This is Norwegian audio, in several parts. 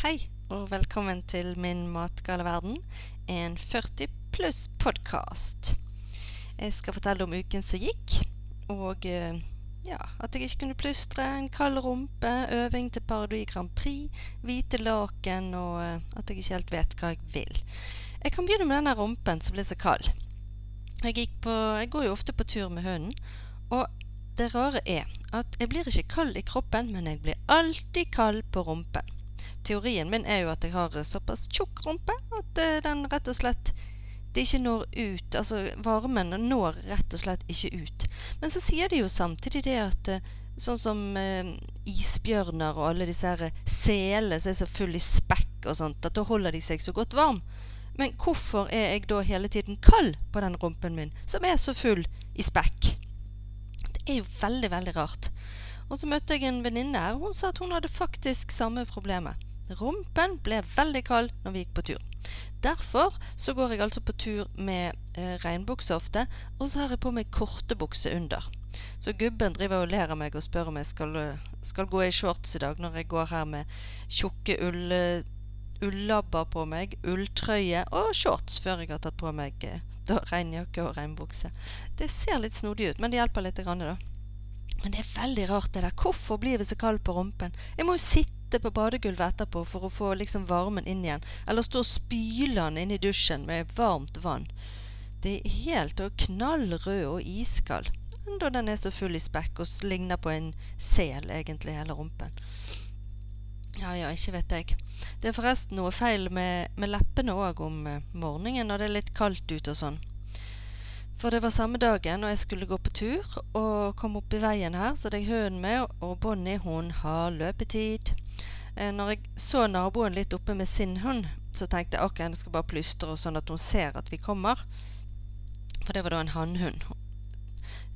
Hei, og velkommen til min matgale verden, en 40 pluss podkast. Jeg skal fortelle om uken som gikk, og eh, ja, at jeg ikke kunne plystre, en kald rumpe, øving til Paradis Grand Prix, hvite laken, og eh, at jeg ikke helt vet hva jeg vil. Jeg kan begynne med denne rumpen som ble så kald. Jeg, på, jeg går jo ofte på tur med hunden, og det rare er at jeg blir ikke kald i kroppen, men jeg blir alltid kald på rumpen. Teorien min er jo at jeg har såpass tjukk rumpe at uh, den rett og slett det ikke når ut. Altså varmen når rett og slett ikke ut. Men så sier de jo samtidig det at uh, sånn som eh, isbjørner og alle disse her selene som er så fulle i spekk og sånt, at da holder de seg så godt varm. Men hvorfor er jeg da hele tiden kald på den rumpen min, som er så full i spekk? Det er jo veldig, veldig rart. Og så møtte jeg en venninne her, hun sa at hun hadde faktisk samme problemet. Rumpen ble veldig kald når vi gikk på tur. Derfor så går jeg altså på tur med eh, regnbukse ofte, og så har jeg på meg korte bukser under. Så gubben driver og ler av meg og spør om jeg skal, skal gå i shorts i dag, når jeg går her med tjukke ull, ullabber på meg, ulltrøye og shorts før jeg har tatt på meg eh, regnjakke og regnbukse. Det ser litt snodig ut, men det hjelper litt, grann, da. Men det er veldig rart, det der. Hvorfor blir vi så kalde på rumpen? Jeg må jo sitte på badegulvet etterpå for å få liksom varmen inn igjen. Eller stå og spyle den inne i dusjen med varmt vann. Det er helt og knallrød og iskald. Enda den er så full i spekk og ligner på en sel, egentlig, hele rumpen. Ja ja, ikke vet jeg. Det er forresten noe feil med, med leppene òg om eh, morgenen når det er litt kaldt ute og sånn. For det var samme dagen, og jeg skulle gå på tur og kom opp i veien her, så hadde jeg hønen med, og Bonnie hun har løpetid. Eh, når jeg så naboen litt oppe med sin hund, så tenkte jeg ok, jeg skal bare plystre sånn at hun ser at vi kommer. For det var da en hannhund.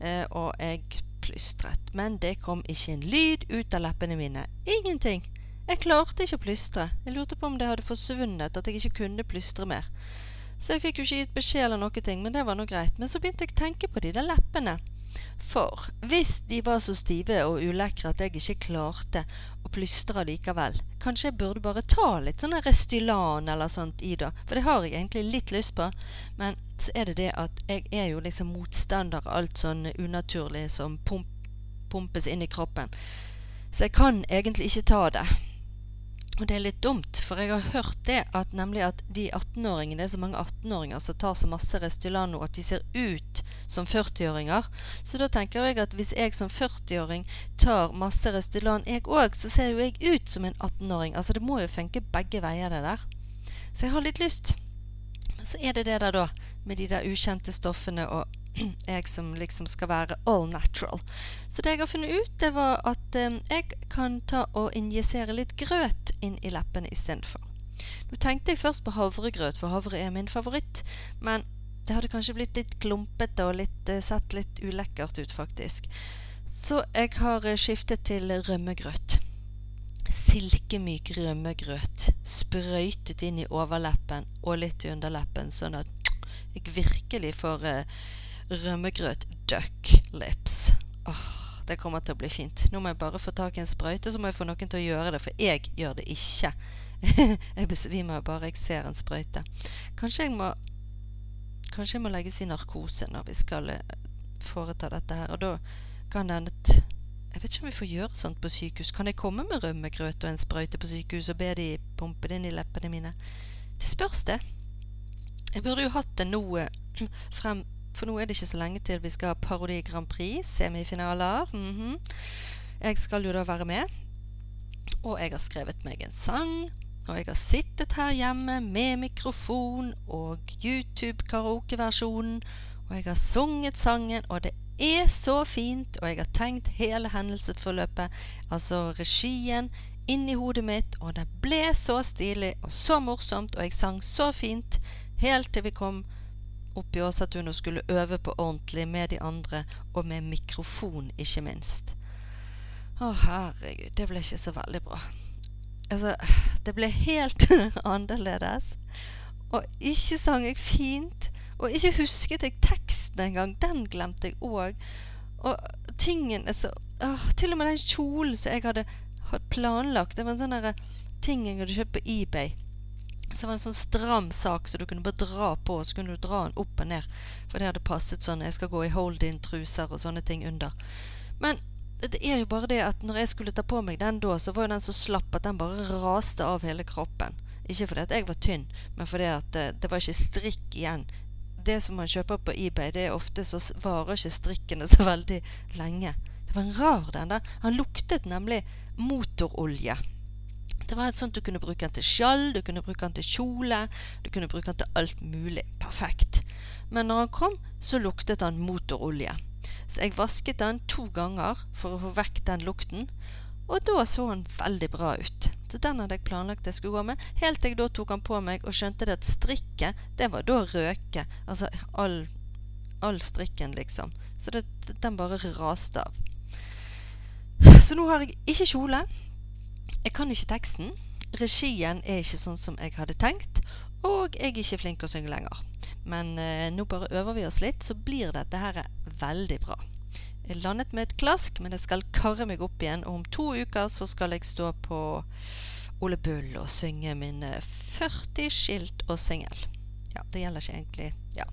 Eh, og jeg plystret. Men det kom ikke en lyd ut av leppene mine. Ingenting. Jeg klarte ikke å plystre. Jeg lurte på om det hadde forsvunnet, at jeg ikke kunne plystre mer. Så jeg fikk jo ikke gitt beskjed eller noe, men det var nå greit. Men så begynte jeg å tenke på de der leppene. For hvis de var så stive og ulekre at jeg ikke klarte å plystre likevel, kanskje jeg burde bare ta litt sånn Restylan eller sånt i da. For det har jeg egentlig litt lyst på. Men så er det det at jeg er jo liksom motstander av alt sånn unaturlig som pump, pumpes inn i kroppen. Så jeg kan egentlig ikke ta det. Og det er litt dumt, for jeg har hørt det at nemlig at de 18-åringene Det er så mange 18-åringer som tar så masse Restylano at de ser ut som 40-åringer. Så da tenker jeg at hvis jeg som 40-åring tar masse Restylan jeg òg, så ser jo jeg ut som en 18-åring. Altså det må jo funke begge veier, det der. Så jeg har litt lyst. Men så er det det der, da, med de der ukjente stoffene og jeg som liksom skal være all natural. Så det jeg har funnet ut, det var at eh, jeg kan ta og injisere litt grøt inn i leppene istedenfor. Nå tenkte jeg først på havregrøt, for havre er min favoritt. Men det hadde kanskje blitt litt klumpete og litt, eh, sett litt ulekkert ut, faktisk. Så jeg har eh, skiftet til rømmegrøt. Silkemyk rømmegrøt sprøytet inn i overleppen og litt i underleppen, sånn at jeg virkelig får eh, rømmegrøt duck lips. Åh, det kommer til å bli fint. Nå må jeg bare få tak i en sprøyte, så må jeg få noen til å gjøre det, for jeg gjør det ikke. jeg besvimer bare jeg ser en sprøyte. Kanskje jeg må Kanskje jeg må legges i narkose når vi skal eh, foreta dette her. Og da kan det hende Jeg vet ikke om vi får gjøre sånt på sykehus. Kan jeg komme med rømmegrøt og en sprøyte på sykehus og be de pumpe det inn i leppene mine? Det spørs, det. Jeg burde jo hatt det nå eh, frem for nå er det ikke så lenge til vi skal ha Parodi Grand Prix, semifinaler. Mm -hmm. Jeg skal jo da være med. Og jeg har skrevet meg en sang. Og jeg har sittet her hjemme med mikrofon og YouTube-karaokeversjonen. Og jeg har sunget sangen, og det er så fint. Og jeg har tenkt hele hendelsesforløpet, altså regien, inn i hodet mitt. Og det ble så stilig og så morsomt, og jeg sang så fint helt til vi kom opp oss at hun skulle øve på ordentlig med de andre, og med mikrofon, ikke minst. Å, herregud, det ble ikke så veldig bra. Altså, det ble helt annerledes. Og ikke sang jeg fint. Og ikke husket jeg teksten engang. Den glemte jeg òg. Og tingen altså, åh, Til og med den kjolen som jeg hadde planlagt. Det var en sånn ting jeg hadde kjøpt på eBay. Så det var en sånn stram sak så du kunne bare dra på, og så kunne du dra den opp og ned. For det hadde passet sånn. Jeg skal gå i hold-in-truser og sånne ting under. Men det er jo bare det at når jeg skulle ta på meg den da, så var jo den så slapp at den bare raste av hele kroppen. Ikke fordi at jeg var tynn, men fordi at det, det var ikke strikk igjen. Det som man kjøper på eBay, det er ofte så varer ikke strikkene så veldig lenge. Det var en rar den der. Han luktet nemlig motorolje. Det var et sånt Du kunne bruke den til skjall, du kunne bruke den til kjole, du kunne bruke den til alt mulig. Perfekt. Men når han kom, så luktet han motorolje. Så jeg vasket den to ganger for å få vekk den lukten. Og da så han veldig bra ut. Så den hadde jeg planlagt jeg skulle gå med, helt til jeg da tok han på meg og skjønte det at strikket, det var da røke. Altså all, all strikken, liksom. Så det, den bare raste av. Så nå har jeg ikke kjole. Jeg kan ikke teksten. Regien er ikke sånn som jeg hadde tenkt. Og jeg er ikke flink å synge lenger. Men eh, nå bare øver vi oss litt, så blir dette her veldig bra. Jeg landet med et klask, men jeg skal karre meg opp igjen. Og om to uker så skal jeg stå på Ole Bull og synge min 40 skilt og singel. Ja, det gjelder ikke egentlig Ja.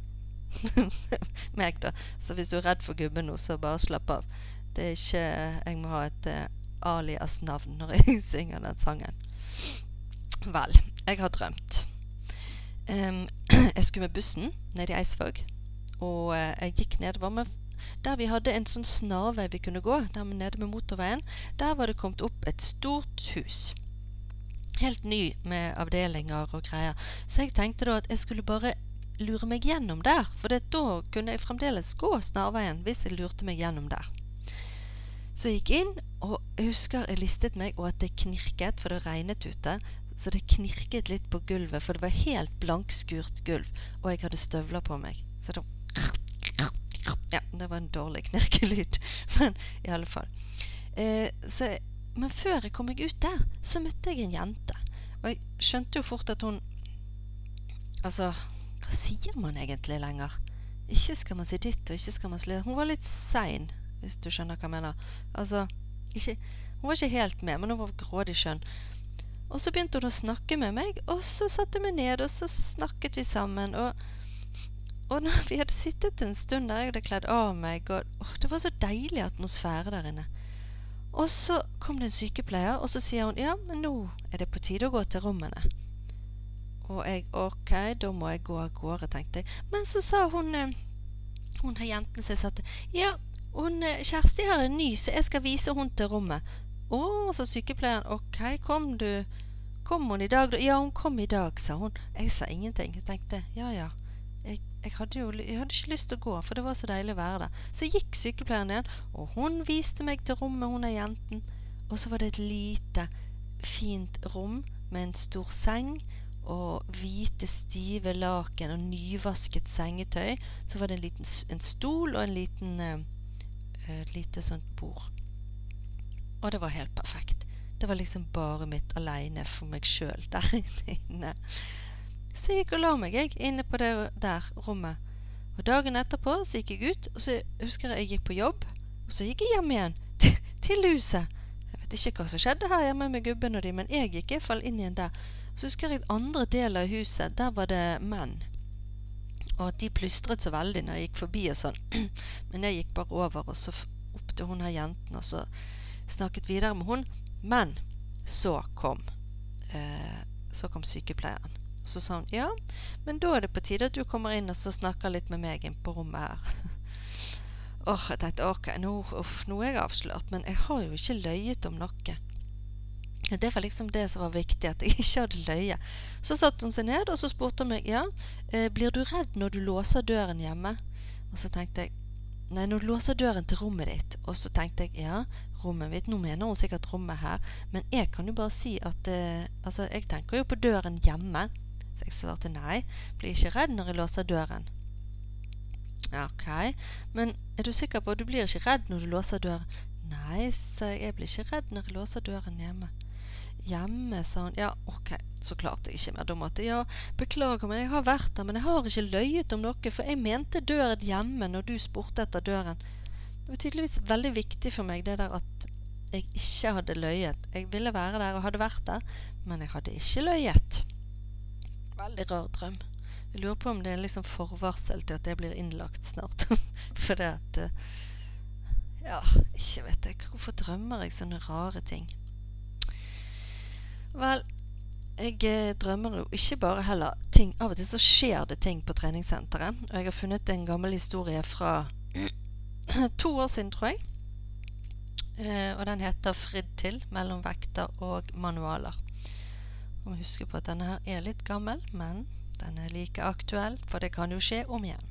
meg, da. Så hvis du er redd for gubben nå, så bare slapp av. Det er ikke Jeg må ha et uh, alias-navn når jeg synger den sangen. Vel, jeg har drømt. Um, jeg skulle med bussen ned i Eidsvåg, og uh, jeg gikk nedover med der vi hadde en sånn snarvei vi kunne gå, der nede med motorveien, der var det kommet opp et stort hus. Helt ny med avdelinger og greier. Så jeg tenkte da at jeg skulle bare lure meg gjennom der. For da kunne jeg fremdeles gå snarveien hvis jeg lurte meg gjennom der. Så jeg gikk inn, og jeg husker jeg listet meg, og at det knirket, for det regnet ute. Så det knirket litt på gulvet, for det var helt blankskurt gulv. Og jeg hadde støvler på meg. Så det ja, det var en dårlig knirkelyd. Men i alle fall. Eh, så, men før jeg kom meg ut der, så møtte jeg en jente. Og jeg skjønte jo fort at hun Altså, hva sier man egentlig lenger? Ikke skal man si ditt, og ikke skal man si Hun var litt sein, hvis du skjønner hva jeg mener. Altså, ikke, Hun var ikke helt med, men hun var grådig skjønn. Og så begynte hun å snakke med meg, og så satte meg ned, og så snakket vi sammen. og og når vi hadde sittet en stund der jeg hadde kledd av meg og, oh, Det var så deilig atmosfære der inne. Og så kom det en sykepleier, og så sier hun ja, men nå er det på tide å gå til rommene. Og jeg ok, da må jeg gå av gårde, tenkte jeg. Men så sa hun eh, hun her jenten som satt Ja, hun, eh, Kjersti her er ny, så jeg skal vise hun til rommet. Å, sa sykepleieren. Ok, kom du. Kom hun i dag, da? Ja, hun kom i dag, sa hun. Jeg sa ingenting. Jeg tenkte ja, ja jeg, jeg, hadde jo jeg hadde ikke lyst til å gå, for det var så deilig å være der. Så gikk sykepleieren igjen, og hun viste meg til rommet, hun er jenten. Og så var det et lite, fint rom med en stor seng og hvite, stive laken og nyvasket sengetøy. Så var det en liten en stol og en liten uh, lite sånt bord. Og det var helt perfekt. Det var liksom bare mitt aleine for meg sjøl der inne. Så jeg gikk og la meg, jeg, inne på det der rommet. Og dagen etterpå så gikk jeg ut, og så husker jeg jeg gikk på jobb. Og så gikk jeg hjem igjen, til, huset. Jeg vet ikke hva som skjedde her hjemme med gubben og de, men jeg gikk i fall inn igjen der. Så husker jeg andre del av huset, der var det menn. Og at de plystret så veldig når jeg gikk forbi og sånn. Men jeg gikk bare over, og så opp til hun her jenten, og så snakket videre med hun. Men så kom eh, Så kom sykepleieren. Så sa hun ja, men da er det på tide at du kommer inn og så snakker litt med meg inn på rommet her. Åh, oh, jeg tenkte ok, nå, uff, nå er jeg avslørt, men jeg har jo ikke løyet om noe. Det var liksom det som var viktig, at jeg ikke hadde løye. Så satte hun seg ned, og så spurte hun meg ja, eh, blir du redd når du låser døren hjemme. Og så tenkte jeg nei, når du låser døren til rommet ditt. Og så tenkte jeg ja, rommet mitt. Nå mener hun sikkert rommet her, men jeg kan jo bare si at eh, altså, jeg tenker jo på døren hjemme. Så jeg svarte nei, blir ikke redd når jeg låser døren. Ok, men er du sikker på at du blir ikke redd når du låser døren? Nei, jeg, jeg blir ikke redd når jeg låser døren hjemme. Hjemme, sa han. Ja, ok, så klarte jeg ikke mer. Da måtte ja, beklager, men jeg har vært der, men jeg har ikke løyet om noe, for jeg mente døren hjemme når du spurte etter døren. Det var tydeligvis veldig viktig for meg, det der at jeg ikke hadde løyet. Jeg ville være der og hadde vært der, men jeg hadde ikke løyet. Veldig rar drøm. Jeg lurer på om det er liksom forvarsel til at jeg blir innlagt snart. For det at eh, Ja, ikke vet jeg. Hvorfor drømmer jeg sånne rare ting? Vel, jeg eh, drømmer jo ikke bare heller ting Av og til så skjer det ting på treningssenteret. Og jeg har funnet en gammel historie fra to år siden, tror jeg. Eh, og den heter 'Fridd til mellom vekter og manualer'. Og husk på at denne her er litt gammel, men den er like aktuell, for det kan jo skje om igjen.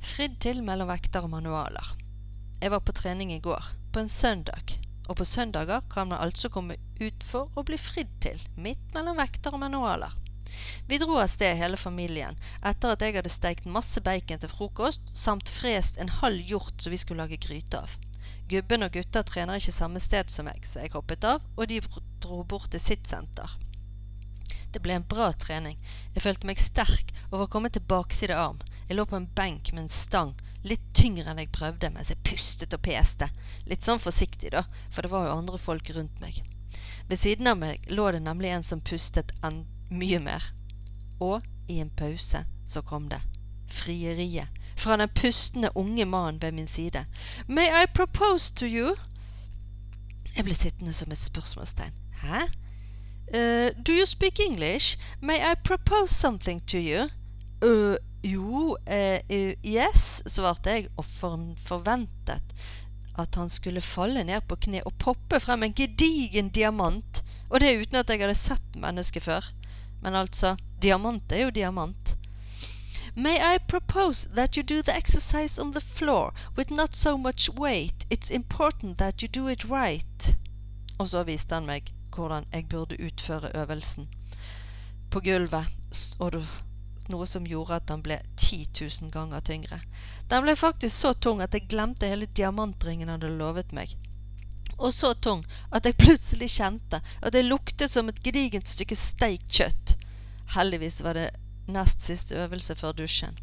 Fridd til mellom vekter og manualer. Jeg var på trening i går, på en søndag. Og på søndager kan man altså komme ut for å bli fridd til, midt mellom vekter og manualer. Vi dro av sted hele familien etter at jeg hadde steikt masse bacon til frokost, samt frest en halv hjort som vi skulle lage gryte av. Gubben og gutta trener ikke samme sted som meg, så jeg hoppet av, og de dro bort til sitt senter. Det ble en bra trening. Jeg følte meg sterk og var kommet til bakside arm. Jeg lå på en benk med en stang, litt tyngre enn jeg prøvde, mens jeg pustet og peste. Litt sånn forsiktig, da, for det var jo andre folk rundt meg. Ved siden av meg lå det nemlig en som pustet enn mye mer. Og i en pause så kom det. Frieriet. Fra den pustende unge mannen ved min side. May I propose to you? Jeg ble sittende som et spørsmålstegn. Hæ? Uh, do you speak English? May I propose something to you? Uh, jo, eh, yes, svarte jeg, og forventet at han skulle falle ned på kne og poppe frem en gedigen diamant, og det uten at jeg hadde sett mennesket før. Men altså, diamant er jo diamant. May I propose that you do the exercise on the floor with not so much weight? It's important that you do it right. Og så viste han meg hvordan jeg burde utføre øvelsen. På gulvet, og noe som gjorde at den ble 10 000 ganger tyngre. Den ble faktisk så tung at jeg glemte hele diamantringen han hadde lovet meg. Og så tung at jeg plutselig kjente at det luktet som et gedigent stykke steikt kjøtt. Heldigvis var det nest siste øvelse før dusjen.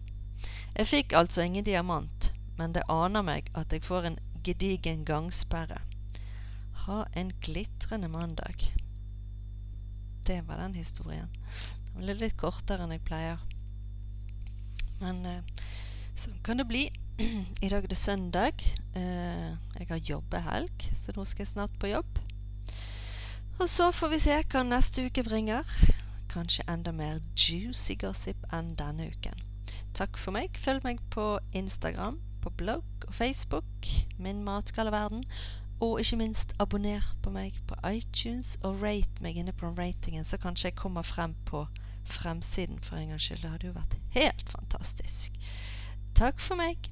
Jeg fikk altså ingen diamant, men det aner meg at jeg får en gedigen gangsperre. Ha en glitrende mandag. Det var den historien. Ble litt kortere enn jeg pleier. Men eh, sånn kan det bli. I dag er det søndag. Eh, jeg har jobbehelg, så nå skal jeg snart på jobb. Og så får vi se hva neste uke bringer. Kanskje enda mer juicy gossip enn denne uken. Takk for meg. Følg meg på Instagram, på blogg og Facebook. Min matgalleverden. Og ikke minst, abonner på meg på iTunes, og rate meg inne på ratingen, så kanskje jeg kommer frem på fremsiden for en gangs skyld. Det hadde jo vært helt fantastisk. Takk for meg.